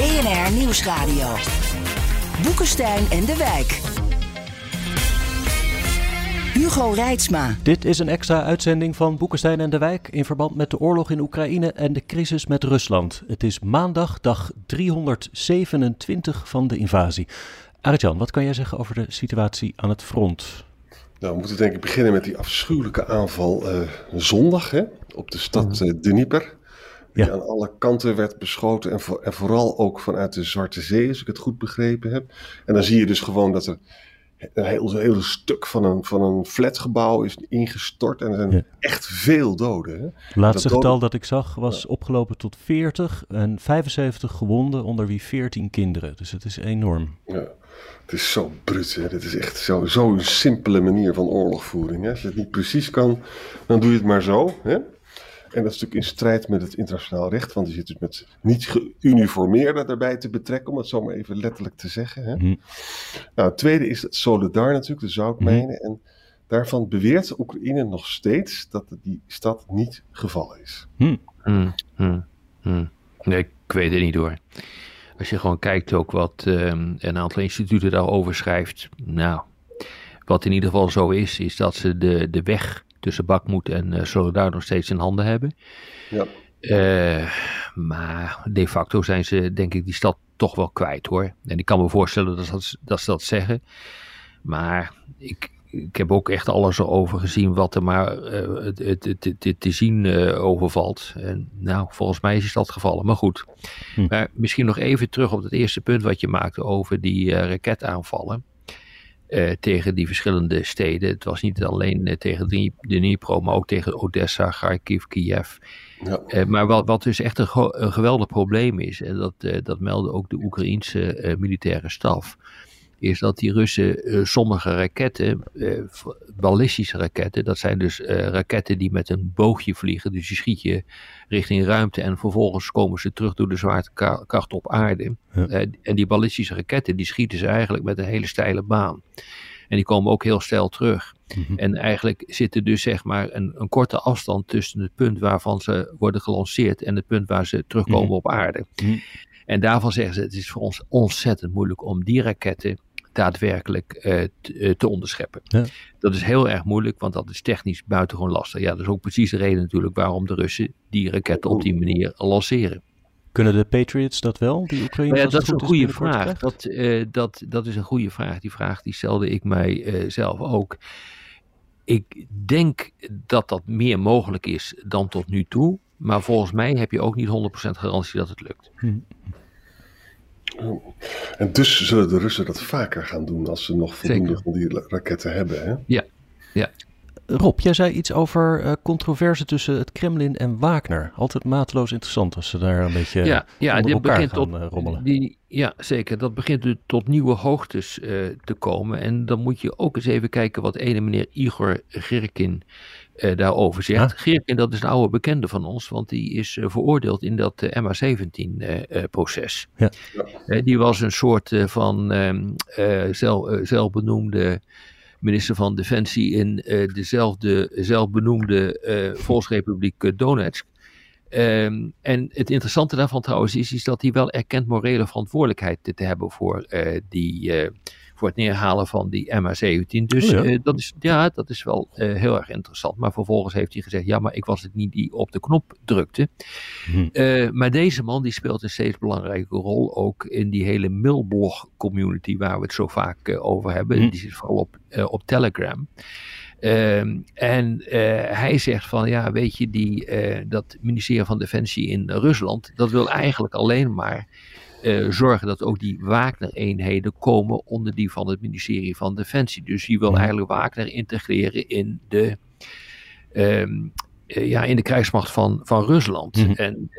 BNR Nieuwsradio. Boekenstein en de Wijk. Hugo Reitsma. Dit is een extra uitzending van Boekenstein en de Wijk in verband met de oorlog in Oekraïne en de crisis met Rusland. Het is maandag, dag 327 van de invasie. Arjan, wat kan jij zeggen over de situatie aan het front? Nou, we moeten denk ik beginnen met die afschuwelijke aanval uh, zondag hè, op de stad uh, Dnieper. Die ja. aan alle kanten werd beschoten en, voor, en, vooral ook vanuit de Zwarte Zee, als ik het goed begrepen heb. En dan zie je dus gewoon dat er een heel, heel stuk van een, van een flatgebouw is ingestort en er zijn ja. echt veel doden. Hè. Het laatste dat getal dat ik zag was ja. opgelopen tot 40 en 75 gewonden, onder wie 14 kinderen. Dus het is enorm. Ja. Het is zo bruut, hè. Dit is echt zo'n zo simpele manier van oorlogvoering. Hè. Als je het niet precies kan, dan doe je het maar zo. Hè. En dat is natuurlijk in strijd met het internationaal recht, want je zit dus met niet geuniformeerden erbij te betrekken, om het zo maar even letterlijk te zeggen. Hè. Mm. Nou, het tweede is het Solidar natuurlijk, de zoutmijnen. Mm. En daarvan beweert Oekraïne nog steeds dat die stad niet gevallen is. Mm. Nee, ik weet het niet hoor. Als je gewoon kijkt ook wat um, een aantal instituten daarover schrijft. Nou, wat in ieder geval zo is, is dat ze de, de weg tussen Bakmoed en uh, Solidar nog steeds in handen hebben. Ja. Uh, maar de facto zijn ze, denk ik, die stad toch wel kwijt hoor. En ik kan me voorstellen dat, dat, dat ze dat zeggen. Maar ik, ik heb ook echt alles erover gezien wat er maar uh, te, te, te, te zien uh, overvalt. En nou, volgens mij is dat gevallen. Maar goed. Hm. Maar misschien nog even terug op het eerste punt wat je maakte over die uh, raketaanvallen. tegen die verschillende steden. Het was niet alleen tegen de Dnipro, maar ook tegen Odessa, Kharkiv, Kiev. Ja. maar wat, wat dus echt een, een geweldig probleem is, en dat, dat meldde ook de Oekraïense militaire staf is dat die Russen uh, sommige raketten, uh, ballistische raketten, dat zijn dus uh, raketten die met een boogje vliegen, dus je schiet je richting ruimte en vervolgens komen ze terug door de zwaartekracht op aarde. Ja. en die ballistische raketten, die schieten ze eigenlijk met een hele steile baan. En die komen ook heel steil terug. Mm -hmm. En eigenlijk zit er dus zeg maar een, een, korte afstand tussen het punt waarvan ze worden gelanceerd en het punt waar ze terugkomen mm -hmm. op aarde. Mm -hmm. En daarvan zeggen ze, het is voor ons ontzettend moeilijk om die raketten daadwerkelijk uh, te, uh, te, onderscheppen. Ja. Dat is heel erg moeilijk, want dat is technisch buitengewoon lastig. Ja, dat is ook precies de reden natuurlijk waarom de Russen die raketten op die manier lanceren. Kunnen de Patriots dat wel, die Oekraïne? Ja, dat is een goede vraag. Dat, uh, dat, dat is een goede vraag. Die vraag die stelde ik mij zelf ook. Ik denk dat dat meer mogelijk is dan tot nu toe. Maar volgens mij heb je ook niet 100% garantie dat het lukt. Hm. En dus zullen de Russen dat vaker gaan doen als ze nog voldoende Zeker. van die raketten hebben. Hè? Ja, ja. Rob, jij zei iets over uh, controverse tussen het Kremlin en Wagner. Altijd mateloos interessant als ze daar een beetje ja, ja, onder elkaar begint gaan tot, uh, rommelen. Die, ja, zeker. Dat begint dus tot nieuwe hoogtes uh, te komen. En dan moet je ook eens even kijken wat ene meneer Igor Girkin uh, daarover zegt. Girkin, dat is een oude bekende van ons, want die is veroordeeld in dat uh, MH17-proces. Ja. die was een soort van um, zelf, zelfbenoemde minister van Defensie in dezelfde zelfbenoemde Volksrepubliek Donetsk. Um, en het interessante daarvan trouwens is, is dat hij wel erkent morele verantwoordelijkheid te hebben voor, die, voor het neerhalen van die MH17. Dus Oh ja. uh, dat, is, ja, dat is wel uh, heel erg interessant. Maar vervolgens heeft hij gezegd, ja, maar ik was het niet die op de knop drukte. Hm. Uh, maar deze man die speelt een steeds belangrijke rol ook in die hele mailblog community waar we het zo vaak over hebben. Hm. Die zit vooral op, op Telegram. Um, en hij zegt van, ja, weet je, die, dat ministerie van Defensie in Rusland, dat wil eigenlijk alleen maar uh, zorgen dat ook die Wagner-eenheden komen onder die van het ministerie van Defensie. Dus die wil eigenlijk Wagner integreren in de, um, ja, in de krijgsmacht van, van Rusland. Mhm. En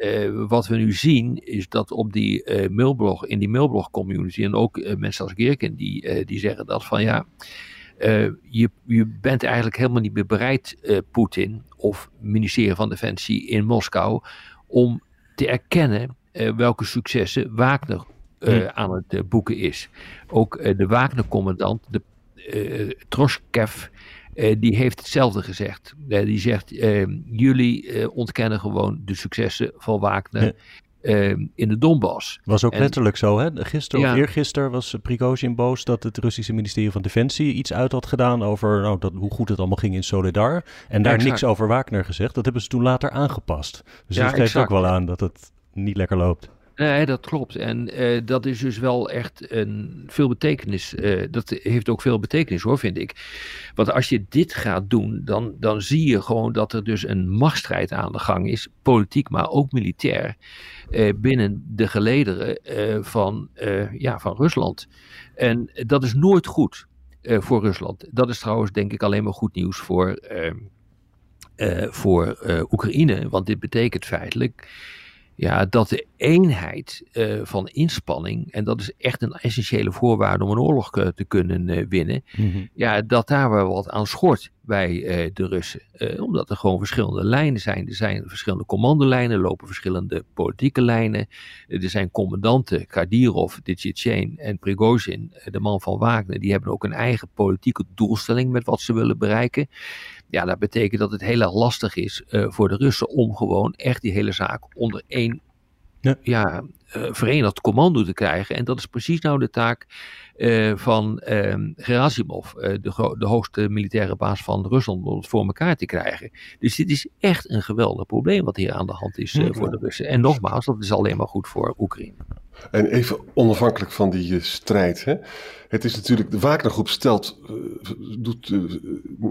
wat we nu zien is dat op die mailblog, in die mailblog community en ook mensen als Geerken die, die zeggen dat van ja, je, je bent eigenlijk helemaal niet meer bereid, Poetin of ministerie van Defensie in Moskou, om te erkennen welke successen Wagner uh, aan het uh, boeken is. Ook de Wagner-commandant, de Troshkev, die heeft hetzelfde gezegd. die zegt, jullie ontkennen gewoon de successen van Wagner. in de Donbass. Was ook En- letterlijk zo, hè? Gisteren of Ja. eergisteren was Prigozhin boos dat het Russische ministerie van Defensie iets uit had gedaan over nou, dat, hoe goed het allemaal ging in Solidar. En daar Exact. niks over Wagner gezegd. Dat hebben ze toen later aangepast. Dus Ja, dat geeft ook wel aan dat het niet lekker loopt. Nee, dat klopt. En eh, dat is dus wel echt een veel betekenis. eh, dat heeft ook veel betekenis hoor, vind ik. Want als je dit gaat doen, dan, dan zie je gewoon dat er dus een machtsstrijd aan de gang is. Politiek, maar ook militair. eh, binnen de gelederen van, ja, van Rusland. En dat is nooit goed voor Rusland. Dat is trouwens denk ik alleen maar goed nieuws voor, eh, eh, voor Oekraïne. Want dit betekent feitelijk ja, dat de eenheid eh, van inspanning, en dat is echt een essentiële voorwaarde om een oorlog eh, te kunnen eh, winnen, ja, dat daar wel wat aan schort bij de Russen. Omdat er gewoon verschillende lijnen zijn. Er zijn verschillende commandolijnen, er lopen verschillende politieke lijnen. Er zijn commandanten, Kadyrov, Dichetjen en Prigozhin, de man van Wagner, die hebben ook een eigen politieke doelstelling met wat ze willen bereiken. Ja, dat betekent dat het heel erg lastig is eh, voor de Russen om gewoon echt die hele zaak onder één Ja. ja, eh, verenigd commando te krijgen. En dat is precies nou de taak eh, van eh, Gerasimov, de, de hoogste militaire baas van Rusland, om het voor elkaar te krijgen. Dus dit is echt een geweldig probleem wat hier aan de hand is Ja. voor de Russen. En nogmaals, dat is alleen maar goed voor Oekraïne. En even onafhankelijk van die eh, strijd. Hè? Het is natuurlijk, de Wagnergroep stelt, eh, doet, eh,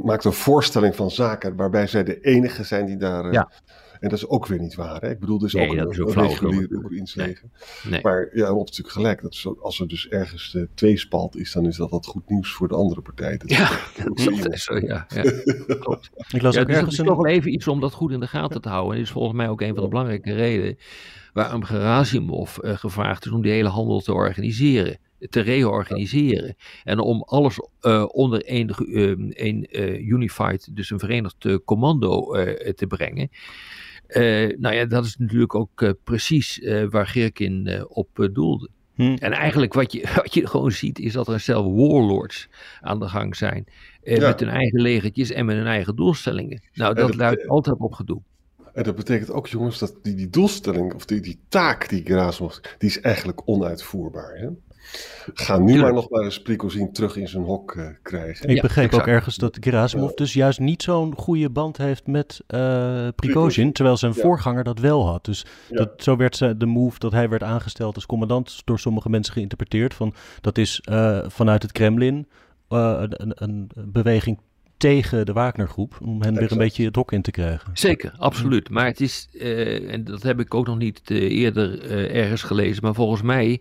maakt een voorstelling van zaken waarbij zij de enige zijn die daar. Ja. En dat is ook weer niet waar. Hè? Ik bedoel, is Nee, ook dat een, is ook een regulier Nee. Nee. Maar ja, Rob heeft natuurlijk gelijk. Dat zo- als er dus ergens eh, tweespalt is, dan is dat wat goed nieuws voor de andere partij. Dat is Ja, dat is zo, ja. ja. Klopt. Ik las Ja, ook dus ergens is toch wel even iets om dat goed in de gaten te houden. En is volgens mij ook een van de belangrijke redenen waarom Gerasimov eh, gevraagd is om die hele handel te organiseren, te reorganiseren. En om alles eh, onder één, ge- eh, één eh, unified, dus een verenigd commando te brengen. Nou ja, dat is natuurlijk ook precies waar Gerkin eh, op doelde. Hm. En eigenlijk wat je, wat je gewoon ziet is dat er een stel warlords aan de gang zijn. Ja. Met hun eigen legertjes en met hun eigen doelstellingen. Nou, dat dat- luidt altijd op gedoe. En dat betekent ook, jongens, dat die, die doelstelling, of die, die taak die Gerasimov, die is eigenlijk onuitvoerbaar. Hè? Ga nu maar nog maar eens Prigozhin terug in zijn hok eh, krijgen. Ik Ja, begreep exact. ook ergens dat Gerasimov dus juist niet zo'n goede band heeft met eh Prigozhin, terwijl zijn Ja. voorganger dat wel had. Dus Ja. dat, zo werd ze, de move dat hij werd aangesteld als commandant door sommige mensen geïnterpreteerd van dat is eh, vanuit het Kremlin eh, een, een, een beweging tegen de Wagnergroep om hen weer een beetje het hok in te krijgen. Zeker, absoluut. Maar het is, eh, en dat heb ik ook nog niet eh, eerder eh, ergens gelezen, maar volgens mij,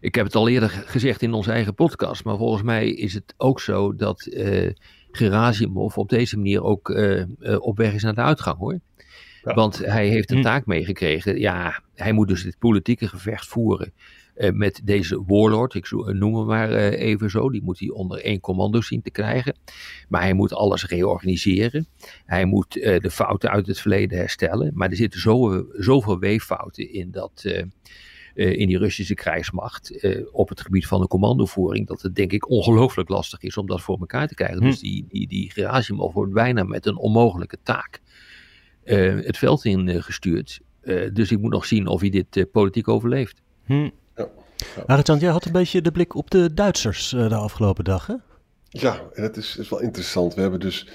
ik heb het al eerder ge- gezegd in onze eigen podcast, maar volgens mij is het ook zo dat eh Gerasimov op deze manier ook op weg is naar de uitgang hoor. Ja. Want hij heeft een Hm. taak meegekregen. Ja, hij moet dus dit politieke gevecht voeren met deze warlord. Ik zo- noem hem maar eh, even zo. Die moet hij onder één commando zien te krijgen. Maar hij moet alles reorganiseren. Hij moet eh, de fouten uit het verleden herstellen. Maar er zitten zo, zoveel weeffouten in, dat, eh, eh, in die Russische krijgsmacht. eh, op het gebied van de commandovoering. Dat het denk ik ongelooflijk lastig is om dat voor elkaar te krijgen. Hm. Dus die, die, die Gerasimov wordt bijna met een onmogelijke taak eh, het veld in eh, gestuurd. Eh, dus ik moet nog zien of hij dit eh, politiek overleeft. Hm. Ja. Arjan, jij had een beetje de blik op de Duitsers eh, de afgelopen dag, hè? Ja, en dat is, is wel interessant. We hebben dus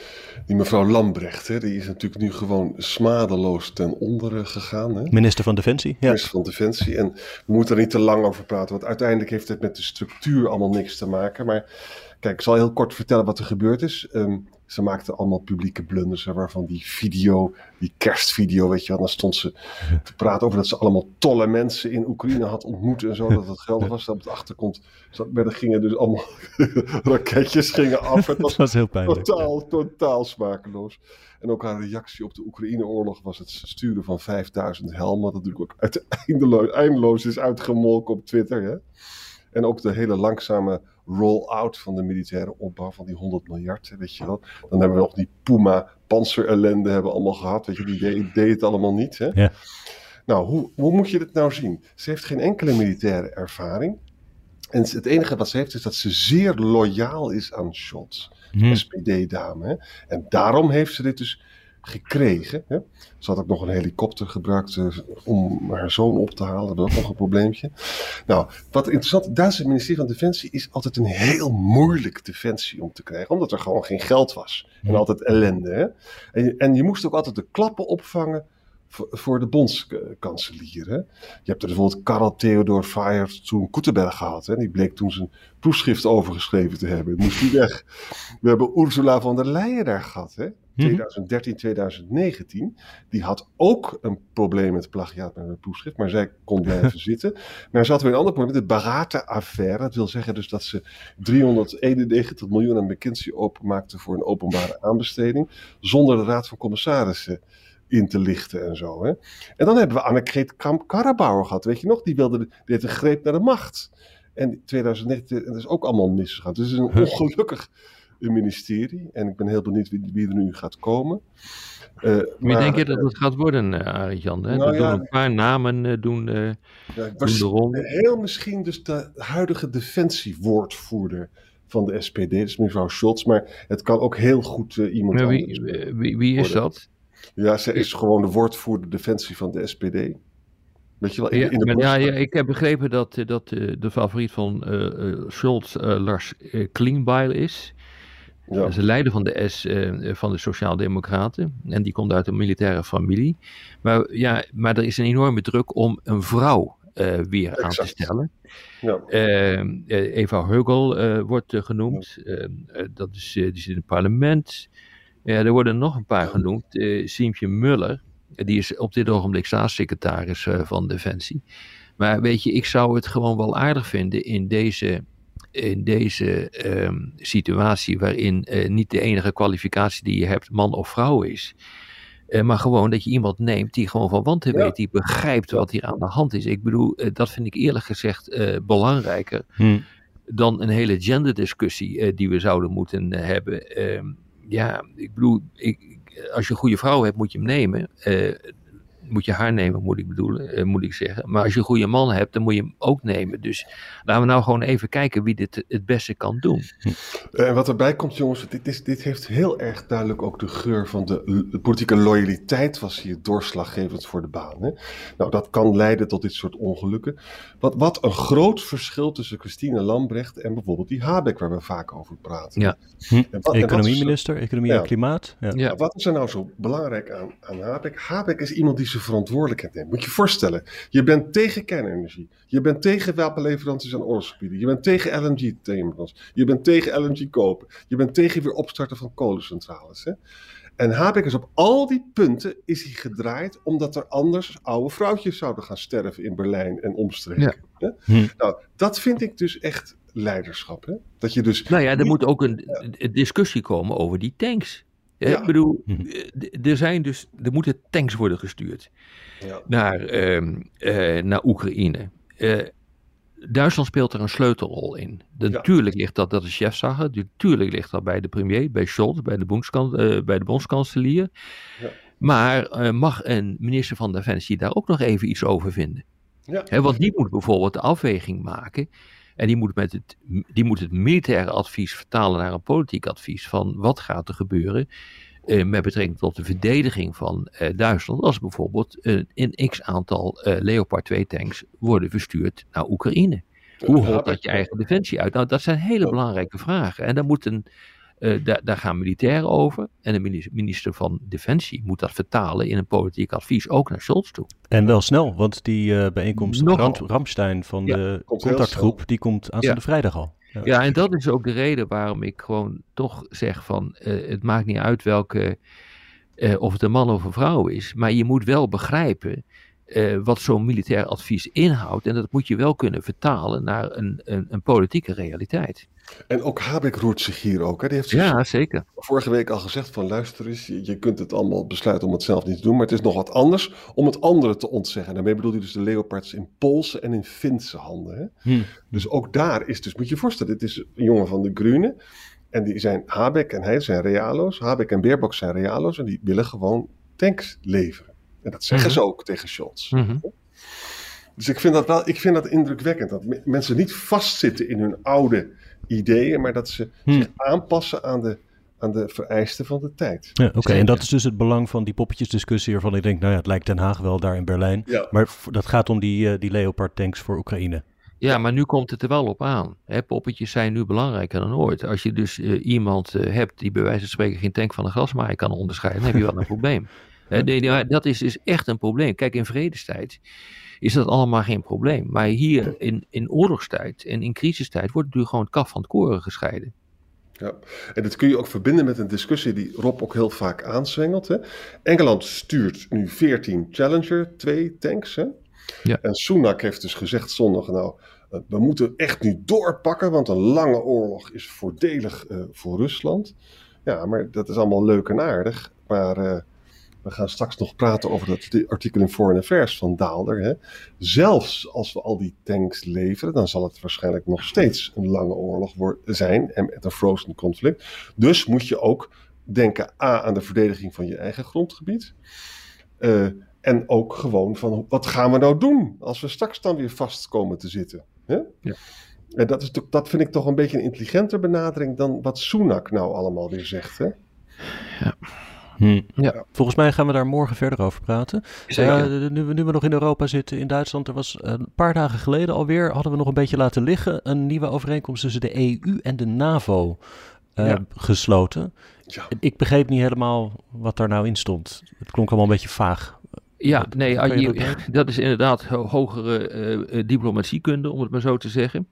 die mevrouw Lambrecht, hè, die is natuurlijk nu gewoon smadeloos ten onder eh, gegaan. Hè? Minister van Defensie. Ja. Minister van Defensie. En we moeten er niet te lang over praten, want uiteindelijk heeft het met de structuur allemaal niks te maken. Maar Kijk, ik zal heel kort vertellen wat er gebeurd is. Ehm, ze maakten allemaal publieke blunders, waarvan die video, die kerstvideo, weet je wel, dan stond ze te praten over dat ze allemaal tolle mensen in Oekraïne had ontmoet en zo, dat het geldig was. Dat op de achtergrond zat, werden, gingen dus allemaal raketjes gingen af. Het was, was heel pijnlijk. Totaal, totaal smakeloos. En ook haar reactie op de Oekraïne-oorlog was het sturen van 5000 helmen, dat natuurlijk ook eindeloos, eindeloos is uitgemolken op Twitter. Hè? En ook de hele langzame roll-out van de militaire opbouw van die 100 miljard, weet je wel. Dan hebben we nog die Puma panzerellende hebben allemaal gehad, weet je, die deed, deed het allemaal niet. Hè? Ja. Nou, hoe, hoe moet je dit nou zien? Ze heeft geen enkele militaire ervaring. En het enige wat ze heeft is dat ze zeer loyaal is aan Scholz, Hm. SPD-dame. En daarom heeft ze dit dus gekregen. Hè? Ze had ook nog een helikopter gebruikt eh, om haar zoon op te halen. Dat was ook nog een probleempje. Nou, wat interessant, het Duitse ministerie van Defensie is altijd een heel moeilijk defensie om te krijgen. Omdat er gewoon geen geld was. En altijd ellende. Hè? En, en je moest ook altijd de klappen opvangen voor, de bondskanselier. Hè? Je hebt er bijvoorbeeld Karl Theodor Feyers toen Koetenberg gehad. Hè? Die bleek toen zijn proefschrift overgeschreven te hebben. Moest die weg. We hebben Ursula von der Leyen daar gehad. Hè? 2013, 2019. Die had ook een probleem met plagiaat met haar proefschrift. Maar zij kon blijven zitten. Maar ze had weer een ander probleem. De Barate-affaire. Dat wil zeggen dus dat ze 391 miljoen aan McKinsey openmaakte voor een openbare aanbesteding. Zonder de Raad van Commissarissen in te lichten en zo. Hè? En dan hebben we Annegret Kramp-Karrenbauer gehad, weet je nog? Die, wilde, die heeft een greep naar de macht. En 2019, en dat is ook allemaal misgegaan. Dus het is een ongelukkig ministerie. En ik ben heel benieuwd wie, wie er nu gaat komen. Uh, Wie denk je dat het gaat worden, uh, Arjan? Nou er ja, doen een paar namen doen, ja, doen de ronde. Heel misschien dus de huidige defensiewoordvoerder van de SPD, dus mevrouw Scholz. Maar het kan ook heel goed iemand Maar wie, wie, wie is worden. dat? Ja, ze is gewoon de woordvoerder defensie van de SPD. Weet je wel, in, Ja, in de maar ja, borst- ja, ik heb begrepen dat, eh, dat eh, de favoriet van eh, Scholz Lars Klingbeil is. Ja. Dat is de leider van de S van de Sociaaldemocraten. En die komt uit een militaire familie. Maar, ja, maar er is een enorme druk om een vrouw weer aan te stellen. Ja. Eva Heugel wordt genoemd. Dat is, die zit in het parlement. Ja, er worden nog een paar genoemd. Eh Siemtje Muller. Die is op dit ogenblik staatssecretaris eh, van Defensie. Maar weet je, ik zou het gewoon wel aardig vinden in deze, in deze ehm, situatie. waarin eh, niet de enige kwalificatie die je hebt man of vrouw is. Maar gewoon dat je iemand neemt die gewoon van wanten Ja. weet, die begrijpt wat hier aan de hand is. Ik bedoel, dat vind ik eerlijk gezegd belangrijker Hm. dan een hele genderdiscussie die we zouden moeten hebben. Ehm, ja, ik bedoel, ik, als je een goede vrouw hebt, moet je hem nemen. Eh, moet je haar nemen, moet ik bedoelen, eh, moet ik zeggen. Maar als je een goede man hebt, dan moet je hem ook nemen. Dus laten we nou gewoon even kijken wie dit het beste kan doen. En wat erbij komt, jongens, dit, is, dit heeft heel erg duidelijk ook de geur van de, de politieke loyaliteit was hier doorslaggevend voor de baan. Hè? Nou, dat kan leiden tot dit soort ongelukken. Wat, wat een groot verschil tussen Christine Lambrecht en bijvoorbeeld die Habeck, waar we vaak over praten. Ja. Hm. En wat- en wat is er- Economieminister, economie Ja. en klimaat. Ja. Ja. Ja, wat is er nou zo belangrijk aan, aan Habeck? Habeck is iemand die verantwoordelijkheid neemt. Moet je je voorstellen, je bent tegen kernenergie. Je bent tegen wapenleveranties aan oorlogsgebieden. Je bent tegen LNG-terminals. Je bent tegen LNG kopen. Je bent tegen weer opstarten van kolencentrales. Hè? En Habeck is op al die punten is hij gedraaid omdat er anders oude vrouwtjes zouden gaan sterven in Berlijn en omstreken. Hè? Hm. Nou, dat vind ik dus echt leiderschap. Hè? Dat je dus Nou ja, er niet- moet ook een, een discussie komen over die tanks. Ja. Ik bedoel, Mhm. eh, er, zijn dus, er moeten tanks worden gestuurd. Ja. naar, ehm, eh, naar Oekraïne. Eh, Duitsland speelt er een sleutelrol in. Ja. Natuurlijk ligt dat, dat is chefzagger. Natuurlijk ligt dat bij de premier, bij Scholz, bij de, bondskan- eh, bij de bondskanselier. Ja. Maar eh, mag een minister van Defensie daar ook nog even iets over vinden? Ja. Hè, want die moet bijvoorbeeld de afweging maken. En die moet, met het, die moet het militaire advies vertalen naar een politiek advies. Van wat gaat er gebeuren eh, met betrekking tot de verdediging van eh, Duitsland. Als bijvoorbeeld een x aantal eh, Leopard 2 tanks worden verstuurd naar Oekraïne. Hoe hoort dat je eigen defensie uit? Nou, dat zijn hele belangrijke vragen. En daar, moet een, eh, daar, daar gaan militairen over. En de minis- minister van Defensie moet dat vertalen in een politiek advies, ook naar Scholz toe. En wel snel, want die eh, bijeenkomst Nogal. Ram- Ramstein van Ja, de contactgroep, die komt aanstaande vrijdag al. Ja, en dat is ook de reden waarom ik gewoon toch zeg van uh, het maakt niet uit welke, of het een man of een vrouw is, maar je moet wel begrijpen uh, wat zo'n militair advies inhoudt. En dat moet je wel kunnen vertalen naar een, een, een politieke realiteit. En ook Habeck roert zich hier ook. Hè? Die heeft ja, zeker. vorige week al gezegd van luister eens, je, kunt het allemaal besluiten om het zelf niet te doen, maar het is nog wat anders om het andere te ontzeggen. En daarmee bedoelt hij dus de Leopards in Poolse en in Finse handen. Hè? Hm. Dus ook daar is dus, moet je je voorstellen, dit is een jongen van de Groenen. En die zijn Habeck en hij zijn realo's. Habeck en Baerbock zijn realo's en die willen gewoon tanks leveren. En dat zeggen ze ook tegen Scholz. Mm Dus ik vind dat wel ik vind dat indrukwekkend. Dat mensen niet vastzitten in hun oude ideeën, maar dat ze zich aanpassen aan de, aan de vereisten van de tijd. Ja, Oké, en dat is dus het belang van die poppetjesdiscussie waarvan ik denk, nou ja, het lijkt Den Haag wel daar in Berlijn. Ja. Maar dat gaat om die, uh, die Leopard tanks voor Oekraïne. Ja, maar nu komt het er wel op aan. Hè, poppetjes zijn nu belangrijker dan ooit. Als je dus uh, iemand uh, hebt die bij wijze van spreken geen tank van een grasmaaier kan onderscheiden, dan heb je wel een probleem. Nee, dat is dus echt een probleem. Kijk, in vredestijd is dat allemaal geen probleem. Maar hier in, in oorlogstijd en in crisistijd wordt natuurlijk gewoon het kaf van het koren gescheiden. Ja, en dat kun je ook verbinden met een discussie die Rob ook heel vaak aanzwengelt. Hè? Engeland stuurt nu 14 Challenger 2 tanks. Hè? Ja. En Sunak heeft dus gezegd zondag, nou, eh, we moeten echt nu doorpakken, want een lange oorlog is voordelig uh, voor Rusland. Ja, maar dat is allemaal leuk en aardig. Maar uh, we gaan straks nog praten over dat artikel in Foreign Affairs van Daalder. Hè. Zelfs als we al die tanks leveren, dan zal het waarschijnlijk nog steeds een lange oorlog zijn en met een frozen conflict. Dus moet je ook denken A aan de verdediging van je eigen grondgebied. Uh, en ook gewoon van wat gaan we nou doen als we straks dan weer vast komen te zitten. Hè? Ja. En dat, is, dat vind ik toch een beetje een intelligenter benadering dan wat Sunak nou allemaal weer zegt. Hè? Ja. Hm. Ja. Volgens mij gaan we daar morgen verder over praten. Uh, nu, we, nu we nog in Europa zitten, in Duitsland, er was een paar dagen geleden alweer, hadden we nog een beetje laten liggen, een nieuwe overeenkomst tussen de EU en de NAVO uh, gesloten. Ja. Ik begreep niet helemaal wat daar nou in stond. Het klonk allemaal een beetje vaag. Ja, nee, je, dat is inderdaad hogere uh, diplomatiekunde, om het maar zo te zeggen.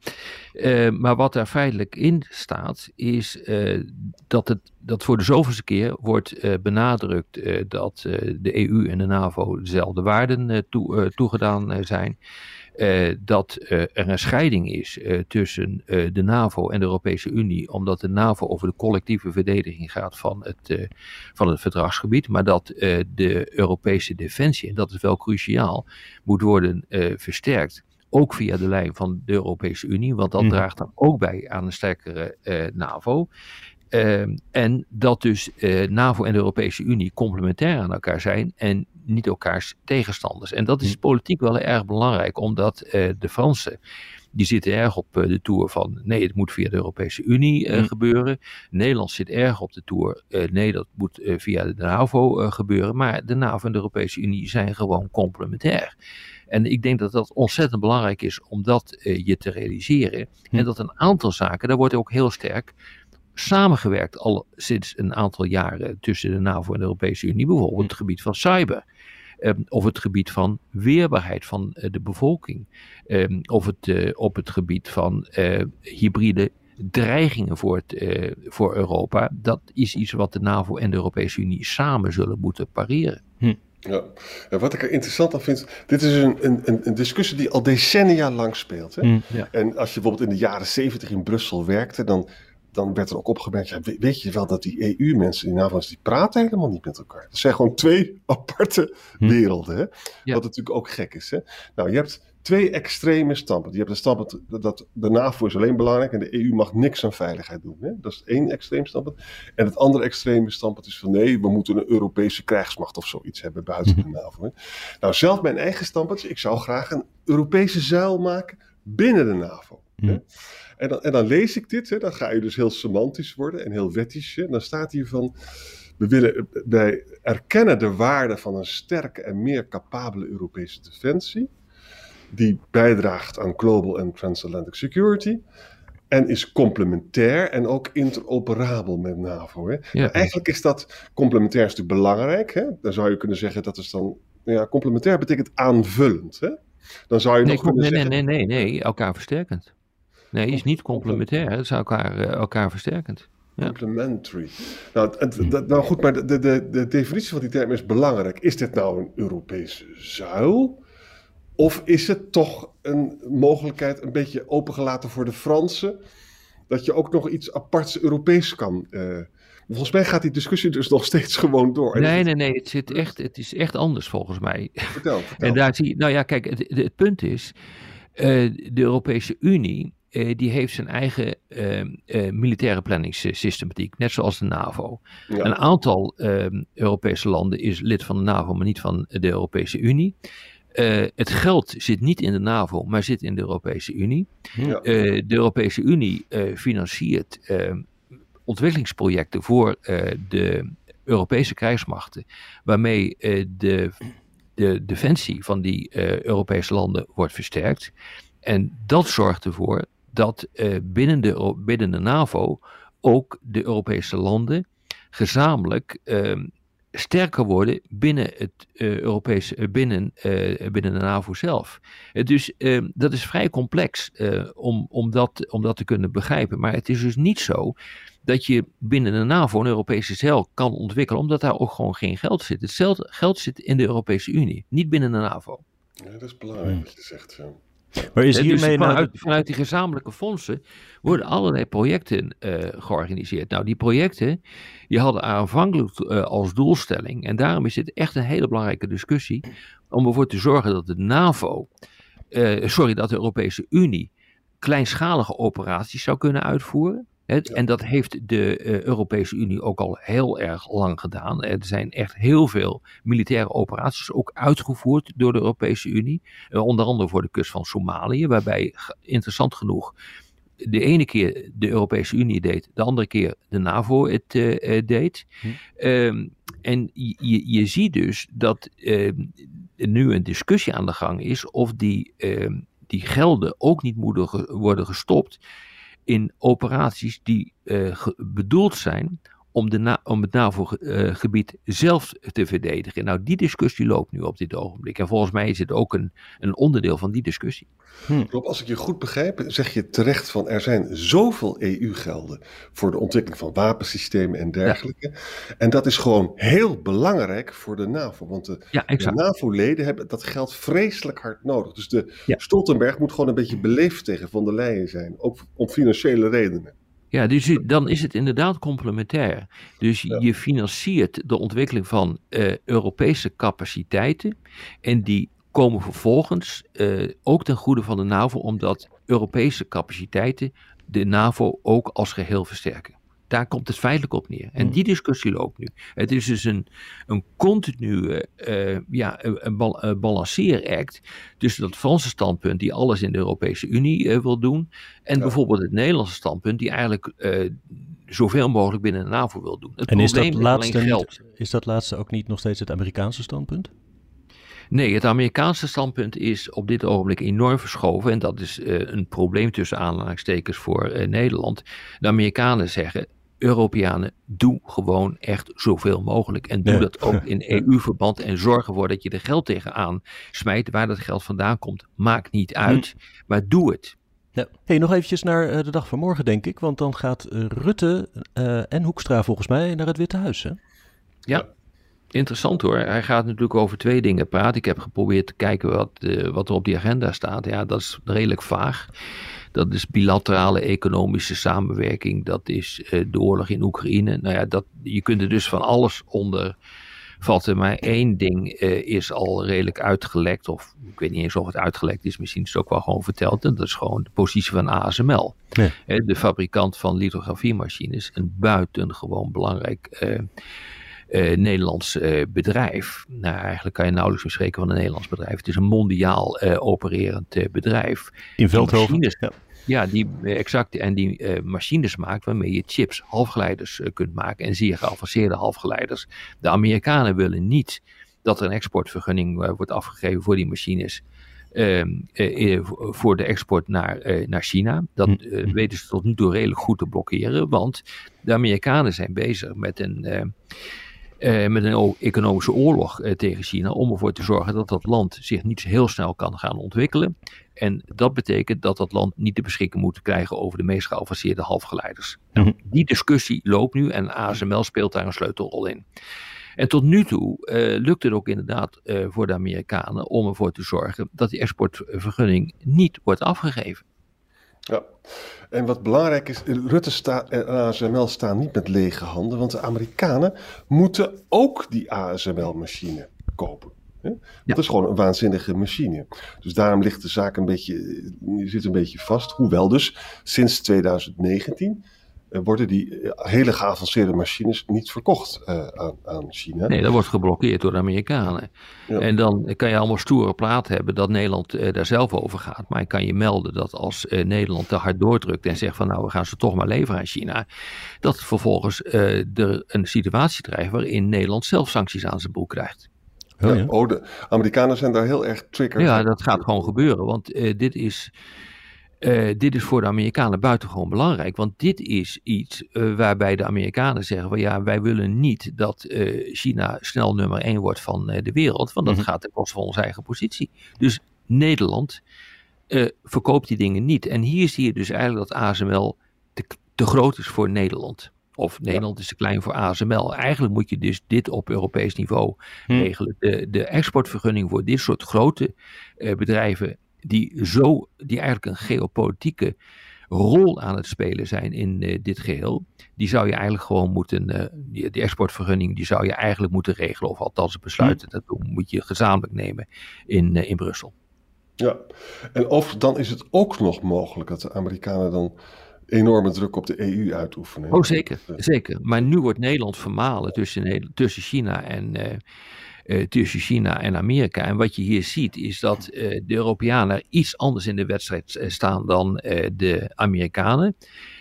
Uh, maar wat daar feitelijk in staat, is uh, dat, het, dat voor de zoveelste keer wordt benadrukt dat de EU en de NAVO dezelfde waarden toe, toegedaan zijn. Uh, dat uh, er een scheiding is uh, tussen de NAVO en de Europese Unie, omdat de NAVO over de collectieve verdediging gaat van het, van het verdragsgebied, maar dat de Europese defensie, en dat is wel cruciaal, moet worden versterkt. Ook via de lijn van de Europese Unie, want dat mm. draagt dan ook bij aan een sterkere NAVO. Ehm, en dat dus NAVO en de Europese Unie complementair aan elkaar zijn en niet elkaars tegenstanders. En dat is hm. politiek wel erg belangrijk, omdat uh, de Fransen. Die zitten erg op uh, de toer van nee, het moet via de Europese Unie uh, gebeuren. Nederland zit erg op de toer nee, dat moet via de NAVO gebeuren. Maar de NAVO en de Europese Unie zijn gewoon complementair. En ik denk dat dat ontzettend belangrijk is om dat je te realiseren. Hm. En dat een aantal zaken, daar wordt ook heel sterk samengewerkt al sinds een aantal jaren tussen de NAVO en de Europese Unie, bijvoorbeeld hm. het gebied van cyber. Ehm, of het gebied van weerbaarheid van eh, de bevolking. Ehm, of het, uh, op het gebied van uh, hybride dreigingen voor, het, voor Europa. Dat is iets wat de NAVO en de Europese Unie samen zullen moeten pareren. Hm. Ja. ja. wat ik er interessant aan vind, dit is een, een, een discussie die al decennia lang speelt. Hè? Hm. Ja. En als je bijvoorbeeld in de jaren zeventig in Brussel werkte, dan dan werd er ook opgemerkt, ja, weet je wel dat die EU-mensen, die NAVO's, die praten helemaal niet met elkaar. Dat zijn gewoon twee aparte hm. werelden, hè? wat natuurlijk ook gek is. Hè? Nou, je hebt twee extreme standpunten. Je hebt de standpunt dat de NAVO is alleen belangrijk en de EU mag niks aan veiligheid doen. Hè? Dat is één extreem standpunt. En het andere extreme standpunt is van nee, we moeten een Europese krijgsmacht of zoiets hebben buiten de hm. NAVO. Hè? Nou, zelf mijn eigen standpunt, ik zou graag een Europese zuil maken binnen de NAVO. Hè? Hm. En dan, en dan lees ik dit, hè, dan ga je dus heel semantisch worden en heel wettisch. En dan staat hier van, we willen, wij erkennen de waarde van een sterke en meer capabele Europese defensie, die bijdraagt aan global en transatlantic security. En is complementair en ook interoperabel met NAVO. Hè? Ja. Eigenlijk is dat complementair een stuk belangrijk. Hè? Dan zou je kunnen zeggen dat is dan. Ja, complementair betekent aanvullend. Hè? Dan zou je nee, nog kunnen nee, zeggen... nee, nee, nee, elkaar versterkend. Nee, is niet complementair. Het is elkaar, uh, elkaar versterkend. Ja. Complementary. Nou, het, nou goed, maar de, de, de definitie van die term is belangrijk. Is dit nou een Europese zuil? Of is het toch een mogelijkheid een beetje opengelaten voor de Fransen? Dat je ook nog iets aparts Europees kan. Uh, volgens mij gaat die discussie dus nog steeds gewoon door. Nee, nee, nee. Het, zit echt, het is echt anders volgens mij. Vertel, vertel. En daar zie je, nou ja, kijk, het, het punt is. Uh, de Europese Unie uh, die heeft zijn eigen uh, uh, militaire planningssystematiek, net zoals de NAVO. Ja. Een aantal ehm, Europese landen is lid van de NAVO, maar niet van de Europese Unie. het geld zit niet in de NAVO, maar zit in de Europese Unie. Ja. de Europese Unie financiert ehm, ontwikkelingsprojecten voor de Europese krijgsmachten, waarmee de, de defensie van die Europese landen wordt versterkt. En dat zorgt ervoor dat uh, binnen, de, binnen de NAVO ook de Europese landen gezamenlijk uh, sterker worden binnen, het, uh, Europese, binnen, binnen de NAVO zelf. dus ehm, dat is vrij complex om, om, dat, om dat te kunnen begrijpen. Maar het is dus niet zo dat je binnen de NAVO een Europese cel kan ontwikkelen, omdat daar ook gewoon geen geld zit. Hetzelfde geld zit in de Europese Unie, niet binnen de NAVO. Ja, dat is belangrijk wat je zegt. Zo. Maar is hiermee dus vanuit, vanuit, die gezamenlijke fondsen worden allerlei projecten uh, georganiseerd. Nou, die projecten die hadden aanvankelijk uh, als doelstelling, en daarom is dit echt een hele belangrijke discussie, om ervoor te zorgen dat de NAVO, uh, sorry, dat de Europese Unie kleinschalige operaties zou kunnen uitvoeren. En dat heeft de uh, Europese Unie ook al heel erg lang gedaan. Er zijn echt heel veel militaire operaties ook uitgevoerd door de Europese Unie. Uh, onder andere voor de kust van Somalië, waarbij interessant genoeg de ene keer de Europese Unie deed, de andere keer de NAVO het uh, deed. Hm. Um, en je, je ziet dus dat ehm, nu een discussie aan de gang is of die, ehm, die gelden ook niet moeten worden gestopt in operaties die uh, bedoeld zijn om, de om het NAVO-gebied zelf te verdedigen. Nou, die discussie loopt nu op dit ogenblik. En volgens mij is het ook een, een onderdeel van die discussie. Hm. Rob, als ik je goed begrijp, zeg je terecht van er zijn zoveel EU-gelden voor de ontwikkeling van wapensystemen en dergelijke. Ja. En dat is gewoon heel belangrijk voor de NAVO. Want de, ja, de NAVO-leden hebben dat geld vreselijk hard nodig. Dus de ja. Stoltenberg moet gewoon een beetje beleefd tegen Van der Leyen zijn. Ook om financiële redenen. Ja, dus dan is het inderdaad complementair. Dus je financiert de ontwikkeling van uh, Europese capaciteiten. En die komen vervolgens uh, ook ten goede van de NAVO, omdat Europese capaciteiten de NAVO ook als geheel versterken. Daar komt het feitelijk op neer. En hmm. die discussie loopt nu. Het is dus een, een continue uh, ja, een, bal, een balanceeract tussen dat Franse standpunt, die alles in de Europese Unie uh, wil doen, en bijvoorbeeld het Nederlandse standpunt, die eigenlijk uh, zoveel mogelijk binnen de NAVO wil doen. Het en is dat, laatste niet, is dat laatste ook niet nog steeds het Amerikaanse standpunt? Nee, het Amerikaanse standpunt is op dit ogenblik enorm verschoven. En dat is uh, een probleem tussen aanhalingstekens voor uh, Nederland. De Amerikanen zeggen: Europeanen, doe gewoon echt zoveel mogelijk. En doe dat ook in EU-verband. En zorg ervoor dat je er geld tegenaan smijt. Waar dat geld vandaan komt, maakt niet uit. Hm. Maar doe het. Ja. Hey, nog eventjes naar uh, de dag van morgen, denk ik. Want dan gaat uh, Rutte uh, en Hoekstra volgens mij naar het Witte Huis. Hè? Ja, interessant hoor. Hij gaat natuurlijk over twee dingen praten. Ik heb geprobeerd te kijken wat, wat er op die agenda staat. Ja, dat is redelijk vaag. Dat is bilaterale economische samenwerking. Dat is uh, de oorlog in Oekraïne. Nou ja, dat, je kunt er dus van alles onder vatten. Maar één ding uh, is al redelijk uitgelekt. Of ik weet niet eens of het uitgelekt is. Misschien is het ook wel gewoon verteld. En dat is gewoon de positie van ASML. Ja. Uh, de fabrikant van lithografiemachines. Een buitengewoon belangrijk... Uh, Nederlands uh, bedrijf. Nou, eigenlijk kan je nauwelijks bespreken van een Nederlands bedrijf. Het is een mondiaal uh, opererend bedrijf. In Veldhoven? Ja. ja. die, exact. En die machines maakt waarmee je chips, halfgeleiders kunt maken. En zeer geavanceerde halfgeleiders. De Amerikanen willen niet dat er een exportvergunning wordt afgegeven voor die machines. Ehm, voor de export naar, naar China. Dat hm. weten ze tot nu toe redelijk goed te blokkeren. Want de Amerikanen zijn bezig met een eh, met een economische oorlog eh, tegen China. Om ervoor te zorgen dat dat land zich niet heel snel kan gaan ontwikkelen. En dat betekent dat dat land niet de beschikking moet krijgen over de meest geavanceerde halfgeleiders. Die discussie loopt nu en ASML speelt daar een sleutelrol in. En tot nu toe eh, lukt het ook inderdaad voor de Amerikanen om ervoor te zorgen dat die exportvergunning niet wordt afgegeven. Ja. En wat belangrijk is, Rutte sta, en ASML staan niet met lege handen, want de Amerikanen moeten ook die ASML-machine kopen. Hè? Dat is gewoon een waanzinnige machine. Dus daarom ligt de zaak een beetje, zit een beetje vast. Hoewel dus sinds 2019 eh, worden die eh, hele geavanceerde machines niet verkocht eh, aan, aan China. Nee, dat wordt geblokkeerd door de Amerikanen. Ja. En dan kan je allemaal stoere plaat hebben dat Nederland eh, daar zelf over gaat. Maar ik kan je melden dat als eh, Nederland te hard doordrukt en zegt van nou we gaan ze toch maar leveren aan China. Dat vervolgens eh, er een situatie dreigt waarin Nederland zelf sancties aan zijn broek krijgt. Oh, Ja, oh, de Amerikanen zijn daar heel erg triggered. Ja, dat gaat gewoon gebeuren. Want eh, dit, is, eh, dit is voor de Amerikanen buitengewoon belangrijk. Want dit is iets eh, waarbij de Amerikanen zeggen: van ja, wij willen niet dat eh, China snel nummer één wordt van de wereld. Want dat Mhm. gaat ten koste van onze eigen positie. Dus Nederland verkoopt die dingen niet. En hier zie je dus eigenlijk dat ASML te, te groot is voor Nederland. Of Nederland is te klein voor ASML. Eigenlijk moet je dus dit op Europees niveau Hm. regelen. De, de exportvergunning voor dit soort grote bedrijven, die, zo, die eigenlijk een geopolitieke rol aan het spelen zijn in eh, dit geheel, die zou je eigenlijk gewoon moeten, eh, die, die exportvergunning, die zou je eigenlijk moeten regelen, of althans besluiten, dat moet je gezamenlijk nemen in, eh, in Brussel. Ja, en of, dan is het ook nog mogelijk dat de Amerikanen dan enorme druk op de EU uitoefenen. Oh, zeker, zeker. Maar nu wordt Nederland vermalen tussen, tussen China en. Eh, tussen China en Amerika. En wat je hier ziet is dat eh, de Europeanen iets anders in de wedstrijd eh, staan dan de Amerikanen.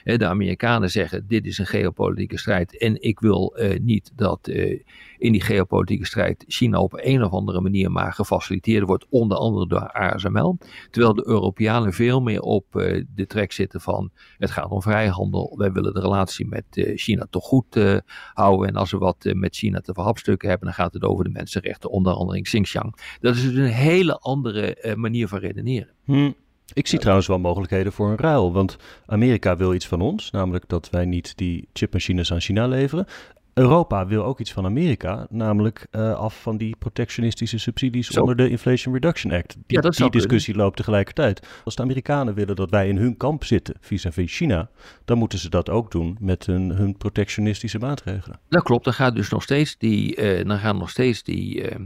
De Amerikanen zeggen: dit is een geopolitieke strijd en ik wil eh, niet dat eh, in die geopolitieke strijd China op een of andere manier maar gefaciliteerd wordt, onder andere door ASML. Terwijl de Europeanen veel meer op eh, de trek zitten van het gaat om vrijhandel. Wij willen de relatie met China toch goed houden. En als we wat met China te verhapstukken hebben, dan gaat het over de mensenrechten, onder andere in Xinjiang. Dat is dus een hele andere manier van redeneren. Hm. Ik zie trouwens wel mogelijkheden voor een ruil. Want Amerika wil iets van ons, namelijk dat wij niet die chipmachines aan China leveren. Europa wil ook iets van Amerika, namelijk eh, af van die protectionistische subsidies Zo. onder de Inflation Reduction Act. Die, Ja, discussie loopt tegelijkertijd. Als de Amerikanen willen dat wij in hun kamp zitten vis-à-vis China, dan moeten ze dat ook doen met hun, hun protectionistische maatregelen. Dat klopt, dan gaat dus nog steeds die, eh, dan gaan nog steeds die, eh,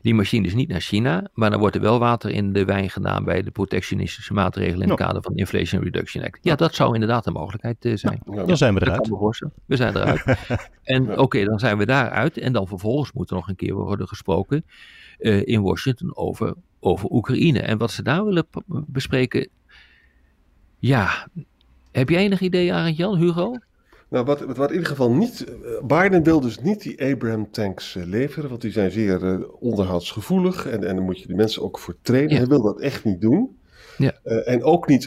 die machines niet naar China, maar dan wordt er wel water in de wijn gedaan bij de protectionistische maatregelen in het kader van de Inflation Reduction Act. Ja, dat zou inderdaad een mogelijkheid eh, zijn. ja, Dan zijn we eruit. We zijn eruit. en oké, dan zijn we daaruit. En dan vervolgens moet er nog een keer worden gesproken eh, in Washington over, over Oekraïne. En wat ze daar willen bespreken. Ja, heb je enig idee, Arend Jan, Hugo? Nou, wat, wat in ieder geval niet. eh, Biden wil dus niet die Abraham-tanks eh, leveren, want die zijn zeer eh, onderhoudsgevoelig. En, en daar moet je die mensen ook voor trainen. Ja. Hij wil dat echt niet doen. Ja. Eh, en ook niet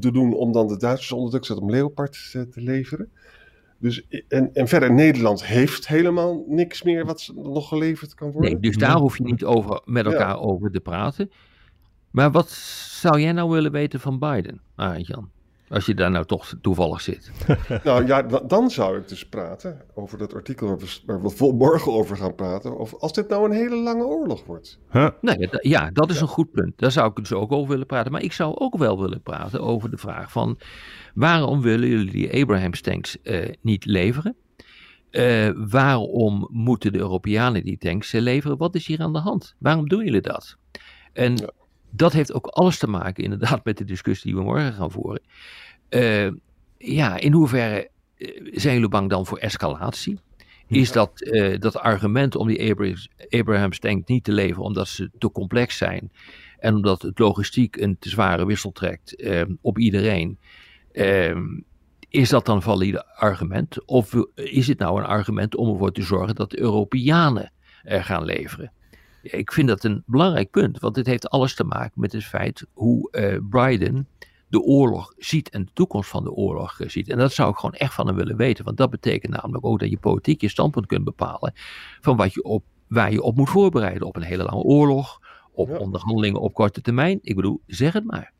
te doen om dan de Duitsers onder druk te zetten om Leopard te leveren. Dus, en, en verder, Nederland heeft helemaal niks meer wat ze- nog geleverd kan worden. Nee, dus daar hoef je niet over, met Ja. elkaar over te praten. Maar wat zou jij nou willen weten van Biden, Jan? Als je daar nou toch toevallig zit. Nou ja, da- dan zou ik dus praten over dat artikel waar we, waar we vol- morgen over gaan praten. Of als dit nou een hele lange oorlog wordt. Huh? Nee, ja, da- ja, dat is een goed punt. Daar zou ik dus ook over willen praten. Maar ik zou ook wel willen praten over de vraag van... waarom willen jullie die Abrahams tanks eh, niet leveren? Eh, waarom moeten de Europeanen die tanks leveren? Wat is hier aan de hand? Waarom doen jullie dat? En Ja. Dat heeft ook alles te maken inderdaad met de discussie die we morgen gaan voeren. Eh, ja, in hoeverre eh, zijn jullie bang dan voor escalatie? Is dat, eh, dat argument om die Abrahams, Abrahams tank niet te leveren omdat ze te complex zijn en omdat het logistiek een te zware wissel trekt eh, op iedereen, eh, is dat dan een valide argument? Of is het nou een argument om ervoor te zorgen dat de Europeanen er gaan leveren? Ik vind dat een belangrijk punt, want dit heeft alles te maken met het feit hoe eh, Biden de oorlog ziet en de toekomst van de oorlog eh, ziet. En dat zou ik gewoon echt van hem willen weten, want dat betekent namelijk ook dat je politiek je standpunt kunt bepalen van wat je op, waar je op moet voorbereiden. Op een hele lange oorlog, op Ja. onderhandelingen op korte termijn. Ik bedoel, zeg het maar.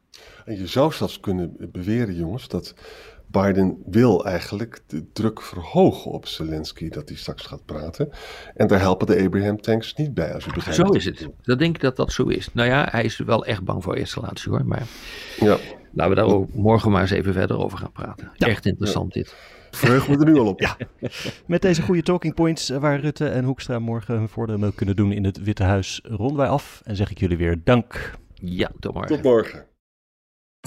En je zou zelfs kunnen beweren, jongens, dat Biden wil eigenlijk de druk verhogen op Zelensky dat hij straks gaat praten. En daar helpen de Abraham tanks niet bij, als u begrijpt. Zo is het. Dat denk ik dat dat zo is. Nou ja, hij is wel echt bang voor escalatie hoor. Maar Ja, laten we daar ook morgen maar eens even verder over gaan praten. Ja. Echt interessant dit. verheug me er nu al op. Met deze goede talking points eh, waar Rutte en Hoekstra morgen hun voordeel mee kunnen doen in het Witte Huis, ronden wij af en zeg ik jullie weer dank. Ja, tot morgen. Tot morgen.